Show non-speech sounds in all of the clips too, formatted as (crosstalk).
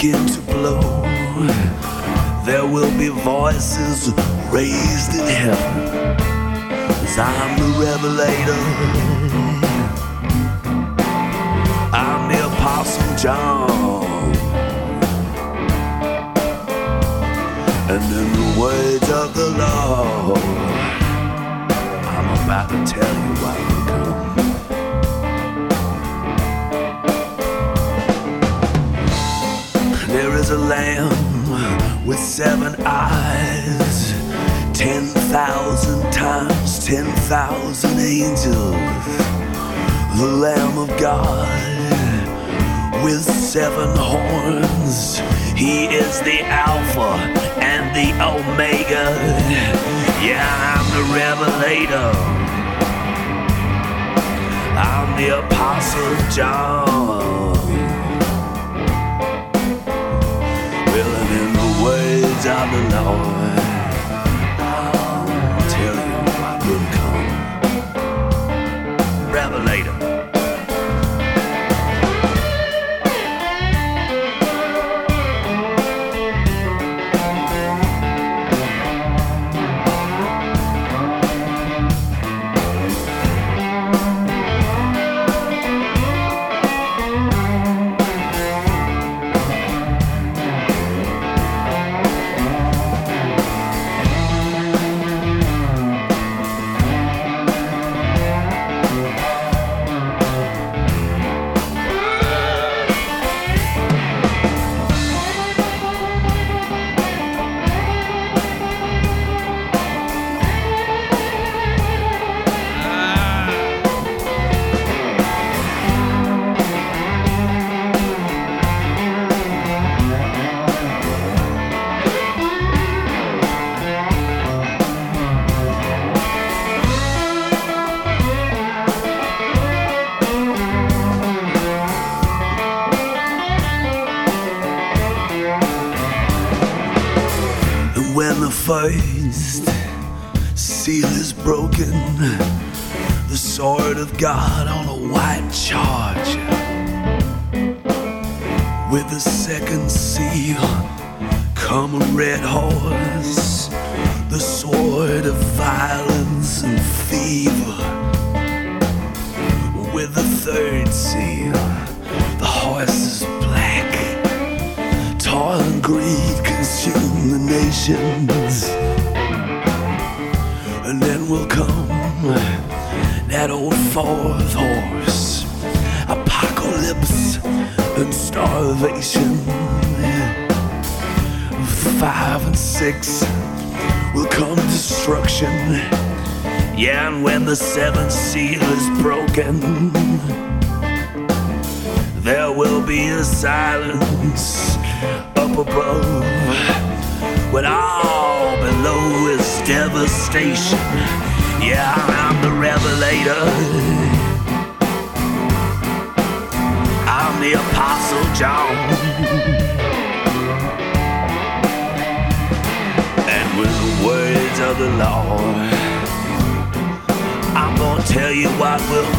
begin to blow, there will be voices raised in heaven as I'm the revelator. I'm the Apostle John. And in the words of the Lord, I'm about to tell you why. lamb with seven eyes. Ten thousand times, ten thousand angels. The Lamb of God with seven horns. He is the Alpha and the Omega. Yeah, I'm the Revelator. I'm the Apostle John. down the line.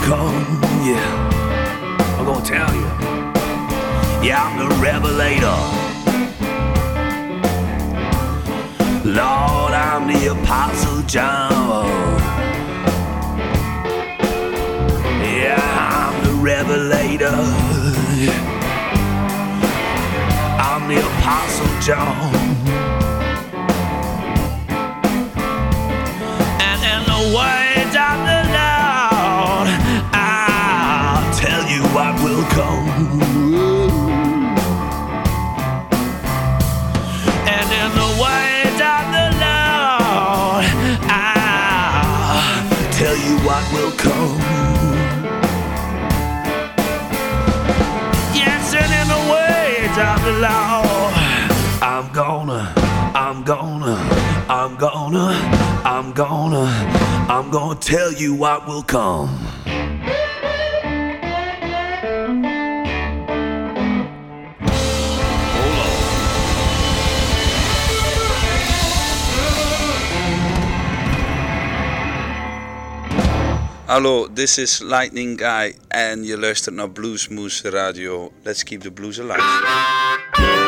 come, yeah. I'm gonna tell you. Yeah, I'm the revelator. Lord, I'm the Apostle John. Yeah, I'm the revelator. I'm the Apostle John. I'm gonna, tell you what will come. Hallo, this is Lightning Guy en je luistert naar Bluesmoose Radio. Let's keep the blues alive.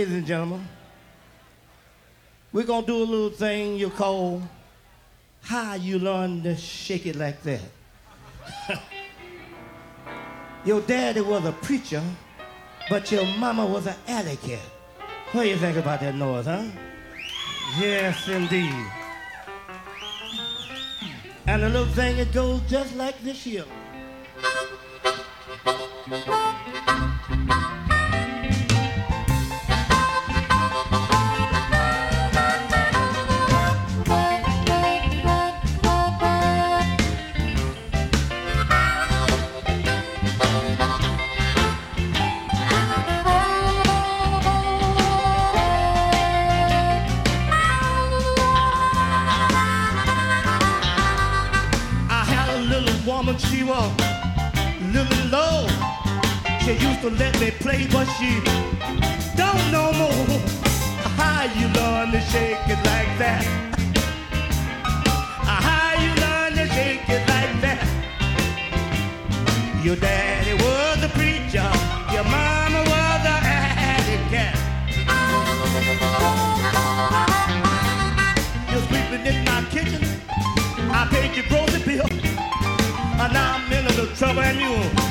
Ladies and gentlemen, we're gonna do a little thing you call how you learn to shake it like that. (laughs) your daddy was a preacher, but your mama was an alley cat. What do you think about that noise, huh? Yes, indeed. And the little thing, it goes just like this here. Was little low. She used to let me play, but she don't know more. How you learn to shake it like that? How you learn to shake it like that? Your daddy was a preacher, your mama was a alley cat. You're sleeping in my kitchen. I paid your grocery bill. I'm in a little trouble and you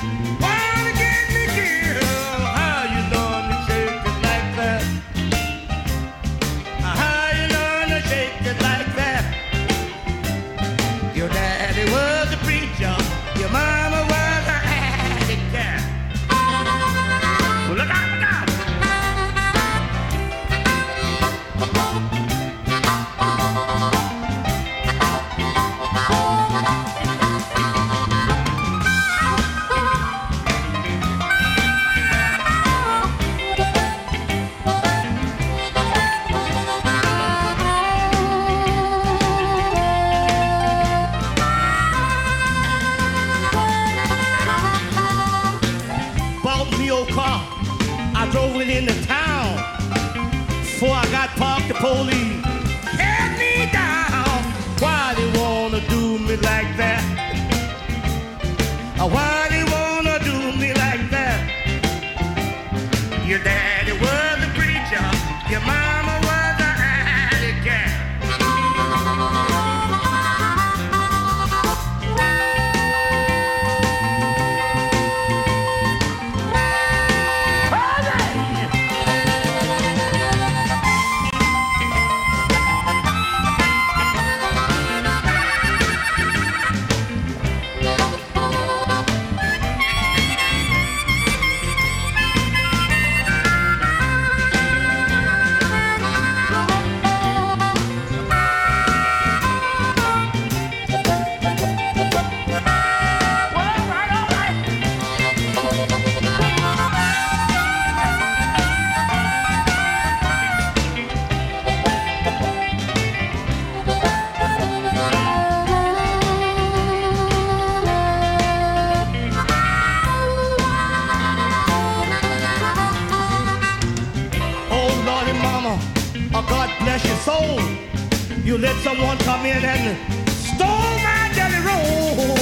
You let someone come in and stole my jelly roll.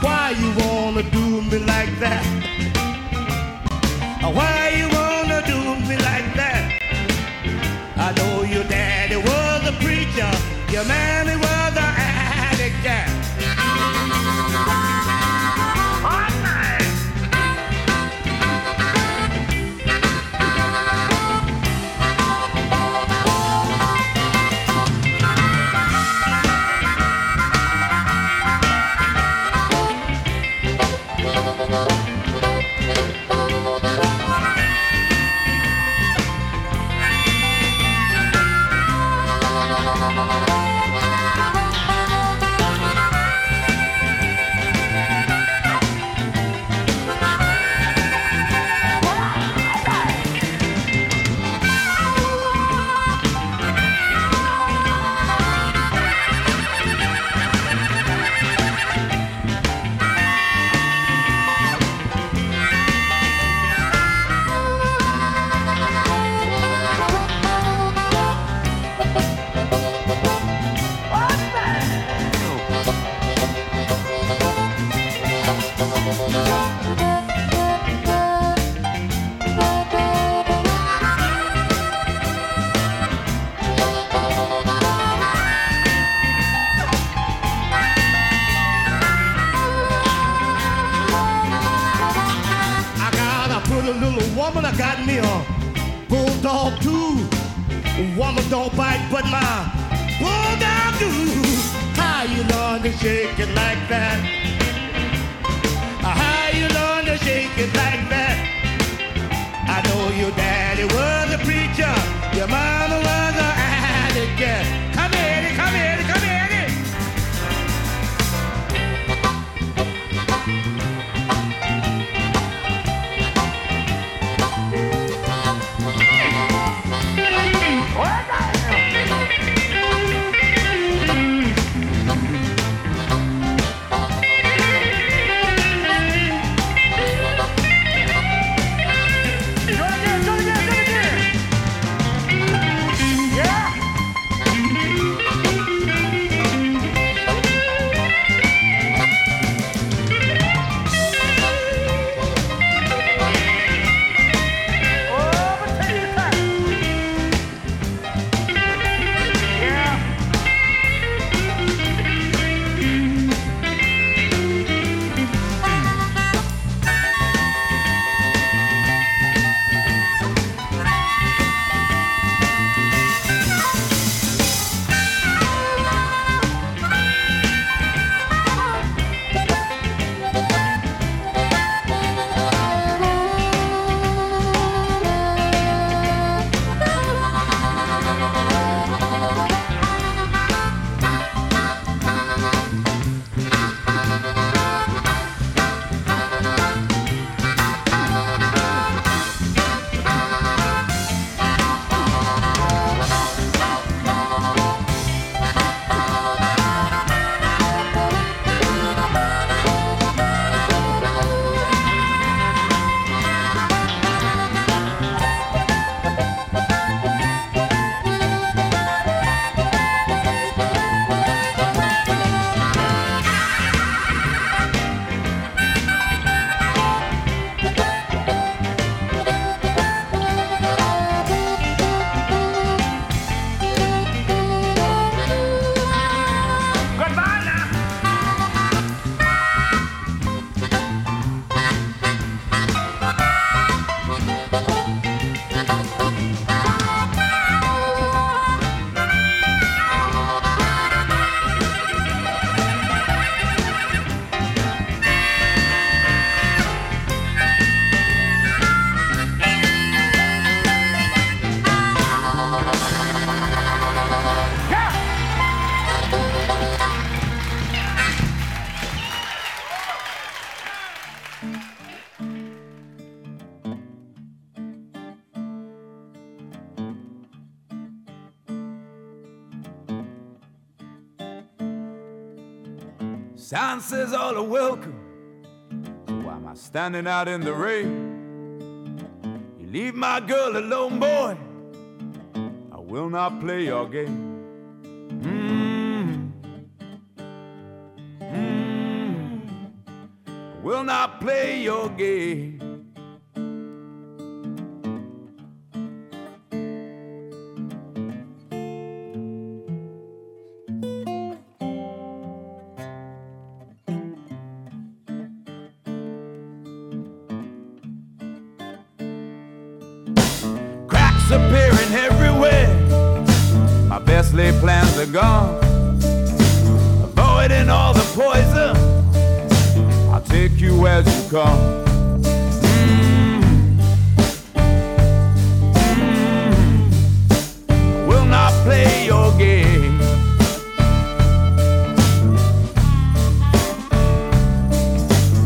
Why you wanna do me like that? Why you wanna do me like that? I know your daddy was a preacher, your mammy was an addict. Yeah. your daddy was all are welcome. So why am I standing out in the rain? You leave my girl alone, boy. I will not play your game. Mm. Mm. Will not play your game. Laid plans are gone. Avoiding all the poison. I'll take you as you come. Mm. Mm. Play your game.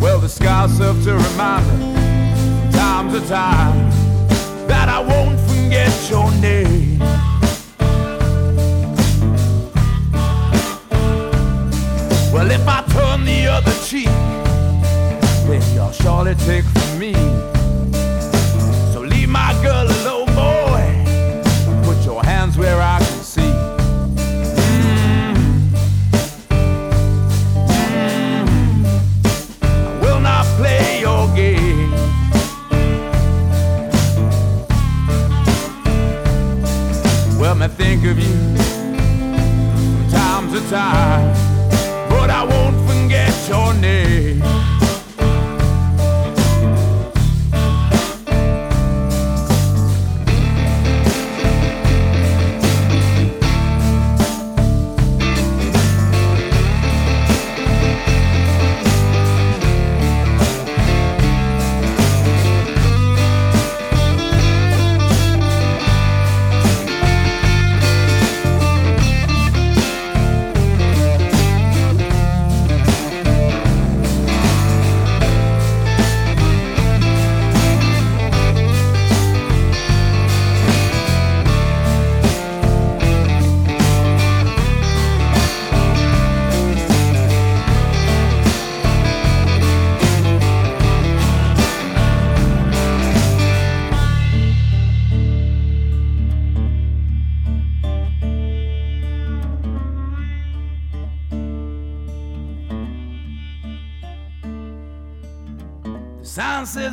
Well, the scars serve to remind me from time to time that I won't forget your name. Well, if I turn the other cheek, then you'll surely take from me. So leave my girl alone, boy. Put your hands where I can see. Mm. Mm. I will not play your game. Well, me think of you from time to time, I won't forget your name.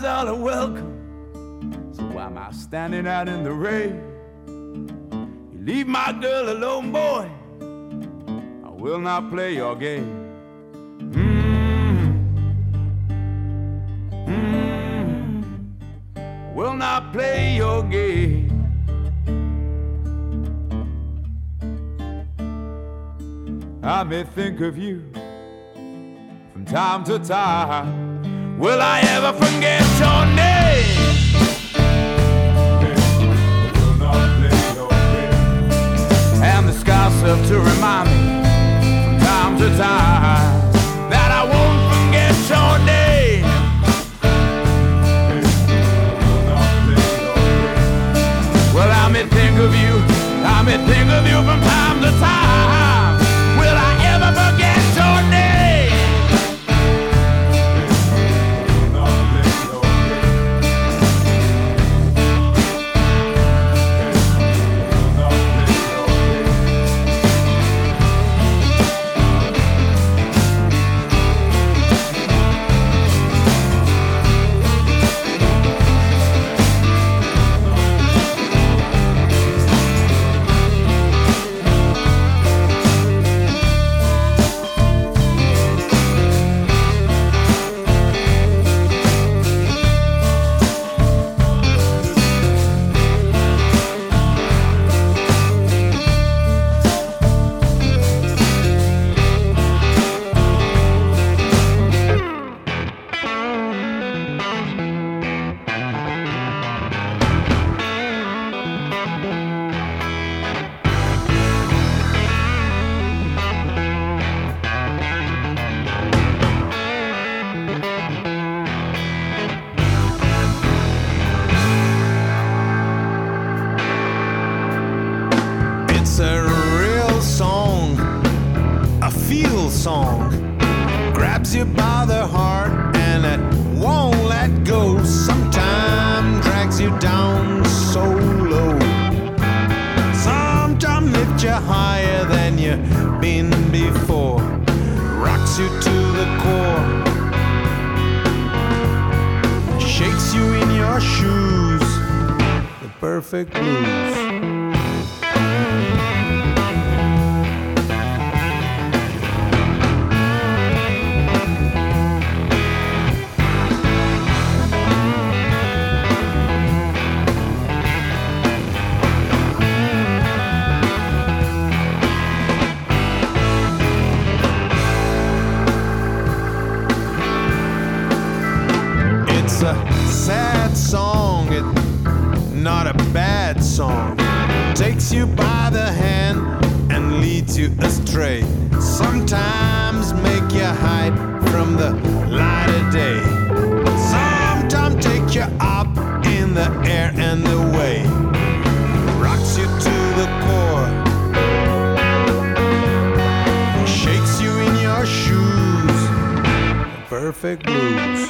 All are welcome. So why am I standing out in the rain? You leave my girl alone, boy. I will not play your game. Mm. Mm. Will not play your game. I may think of you from time to time. Will I ever forget your name? And the scars serve to remind me from time to time that I won't forget your name. Well, I may think of you, I may think of you from time to time. Perfect blues.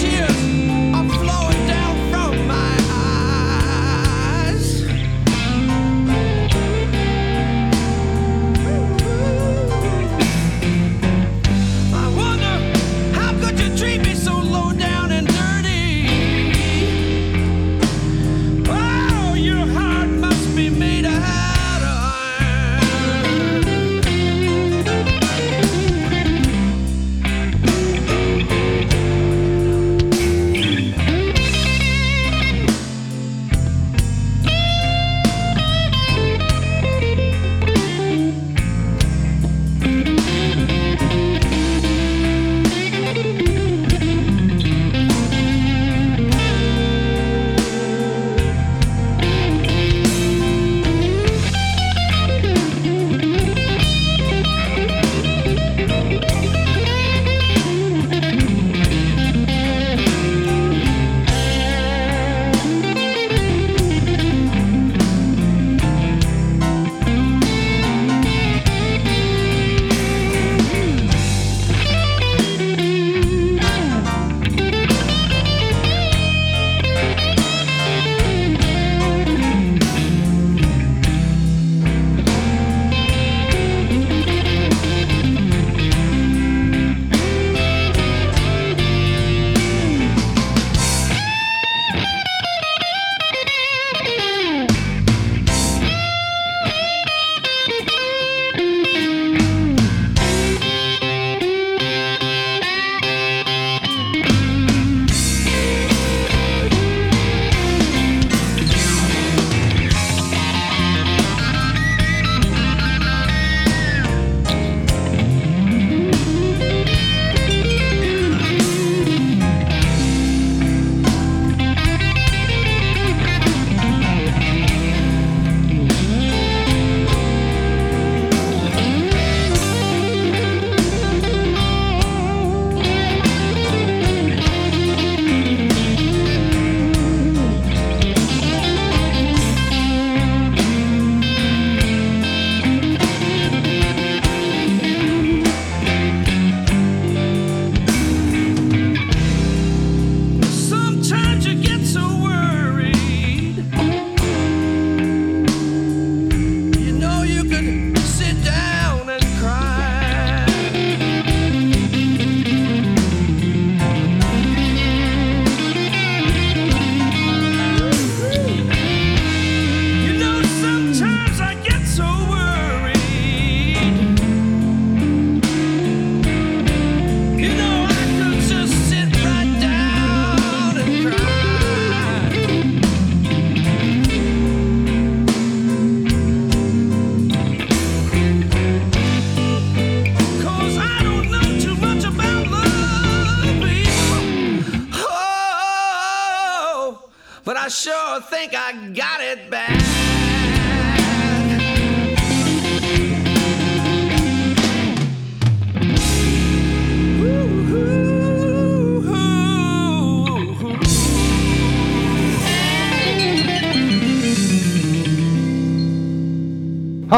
tears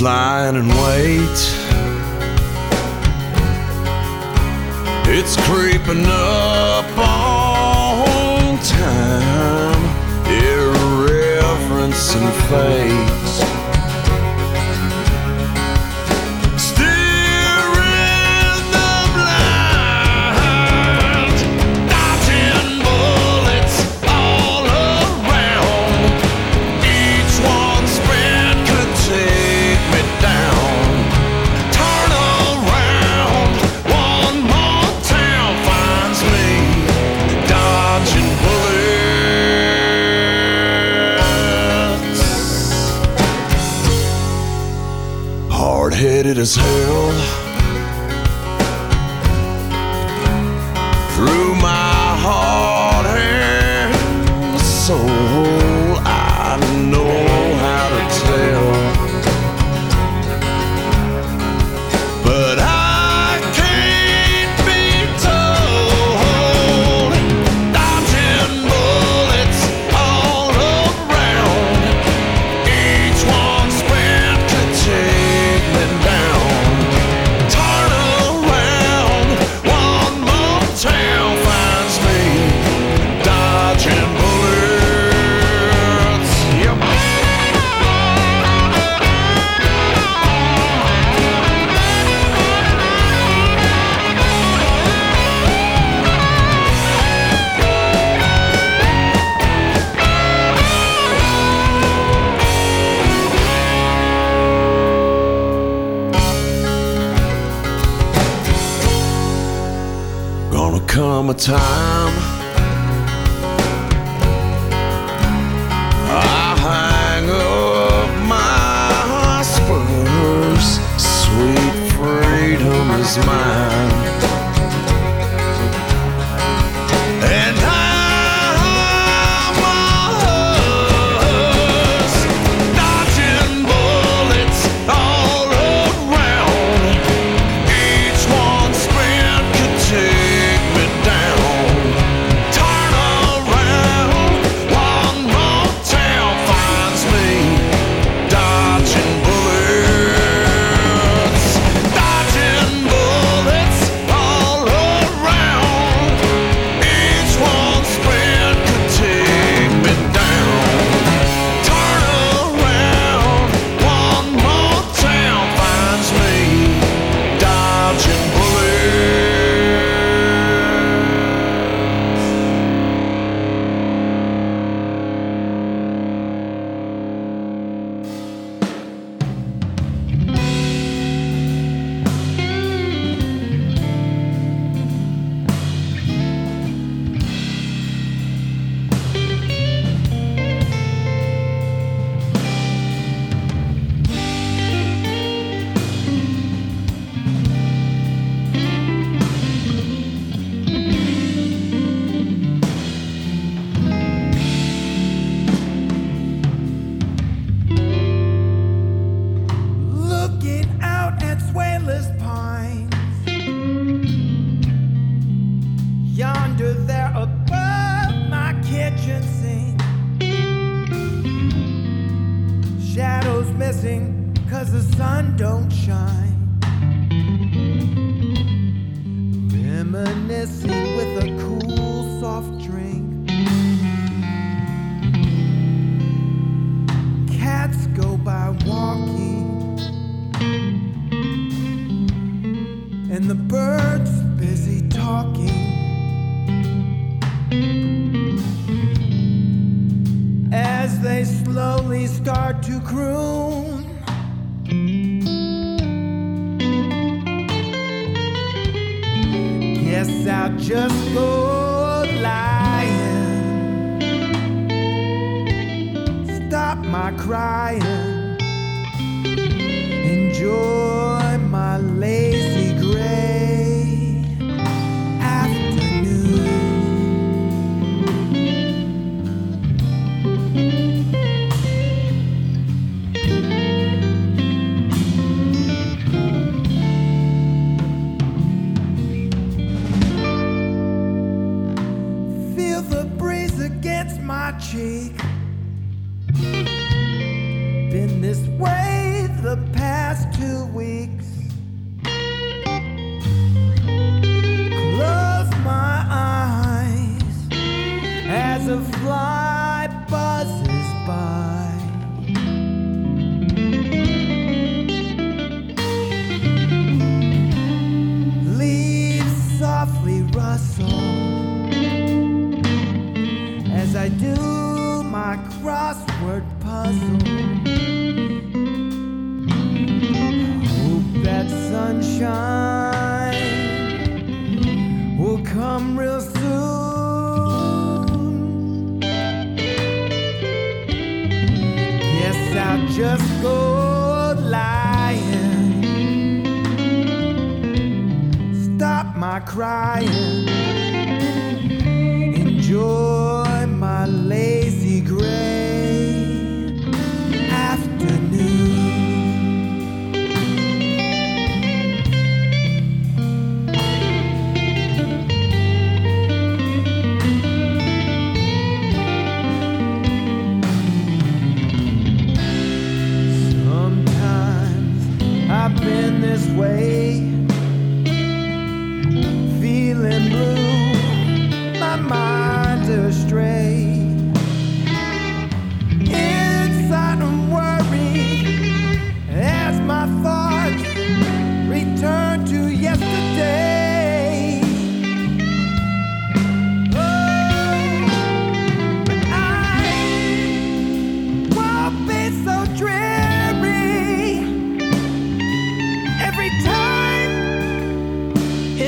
Lying in wait. It's creeping up on time, irreverence and fate. As hell. Been this way the past two weeks. Crying.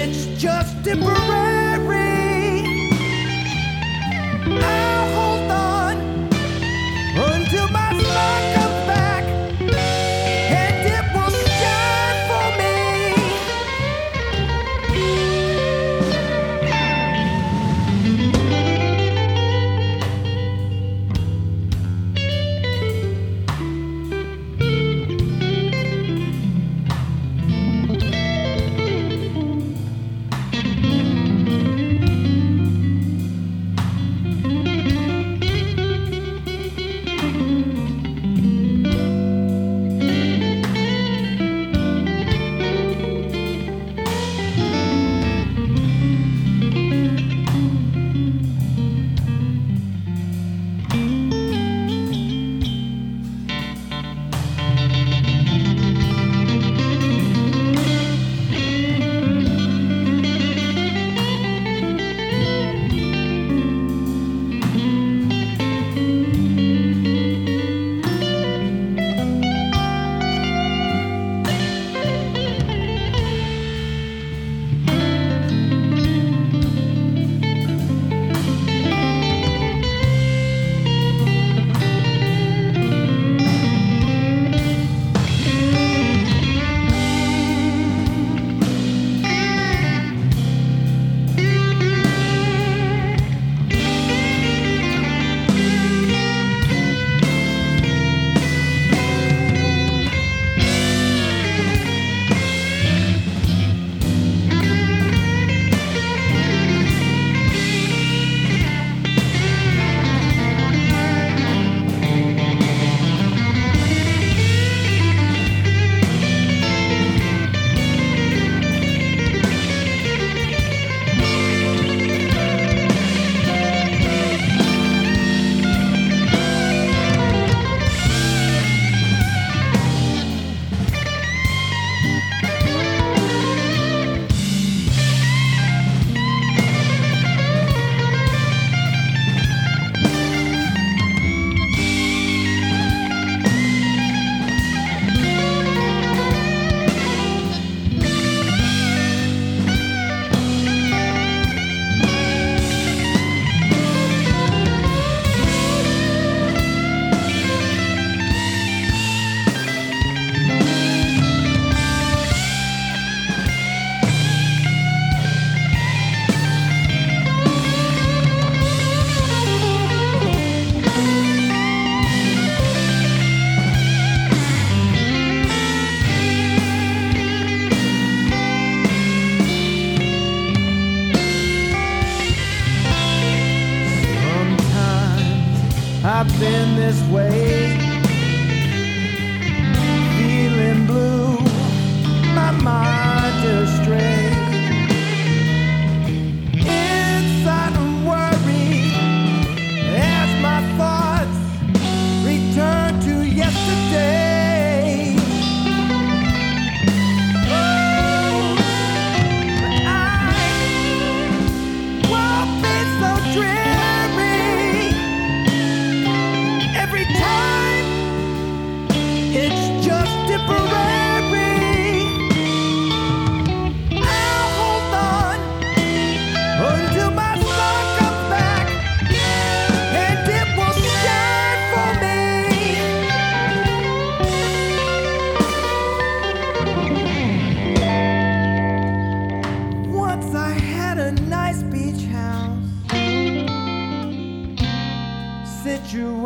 It's just temporary.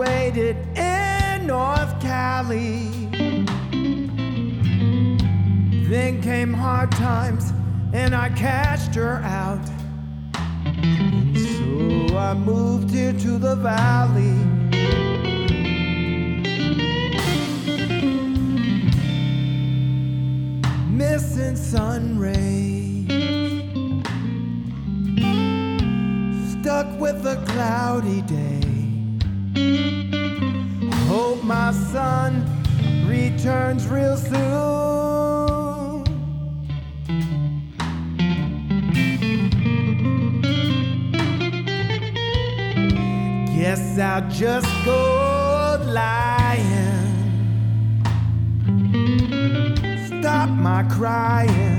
In North Cali. Then came hard times and I cashed her out. So I moved here to the valley. Missing sun rays. Stuck with a cloudy day. Hope my son returns real soon. Guess I'll just go lying. Stop my crying.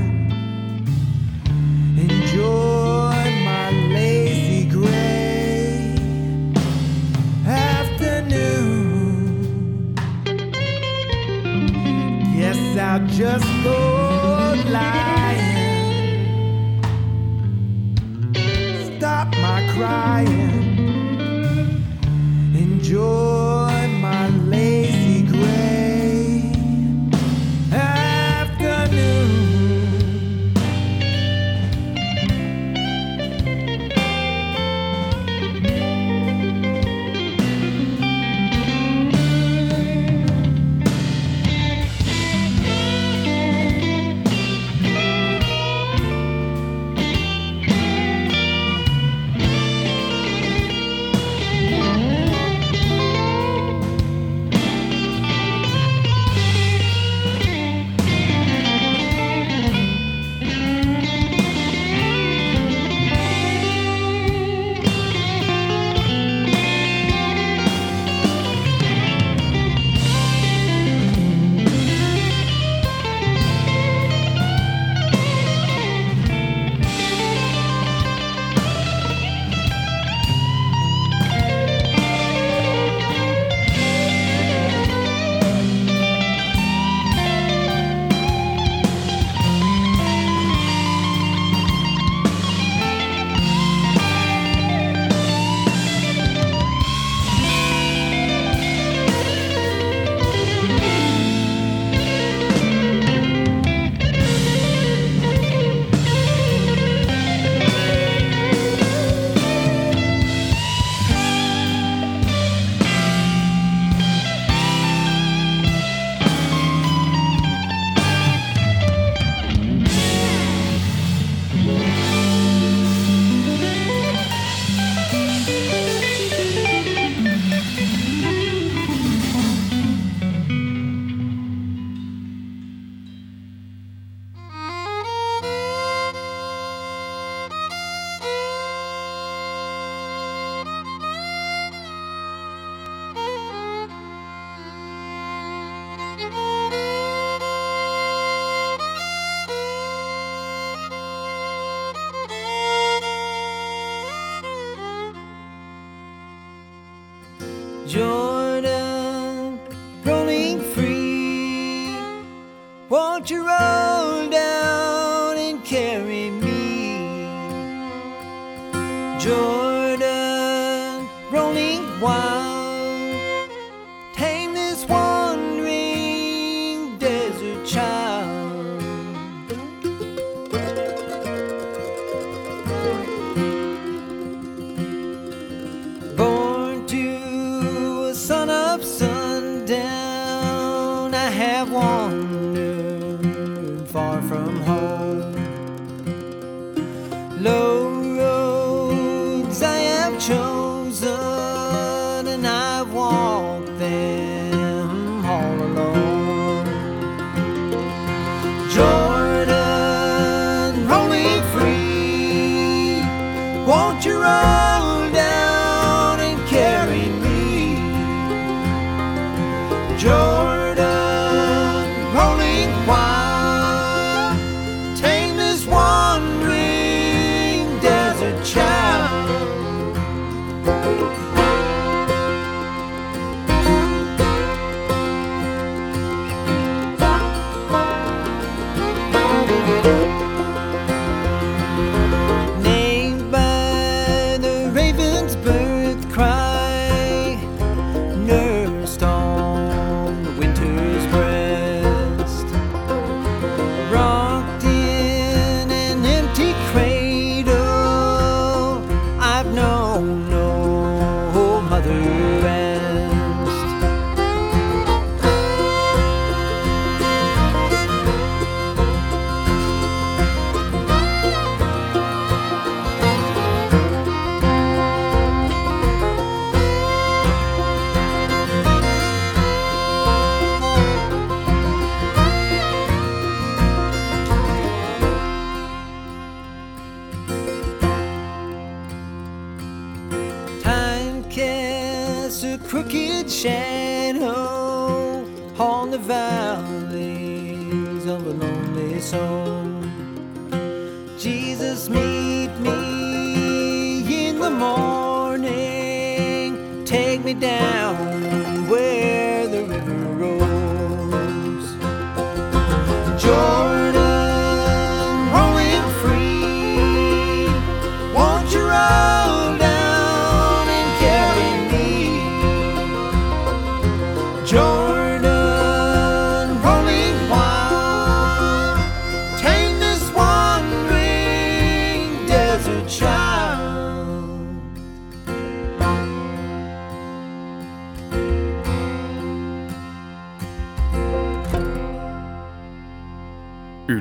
Just go lying. Stop my crying.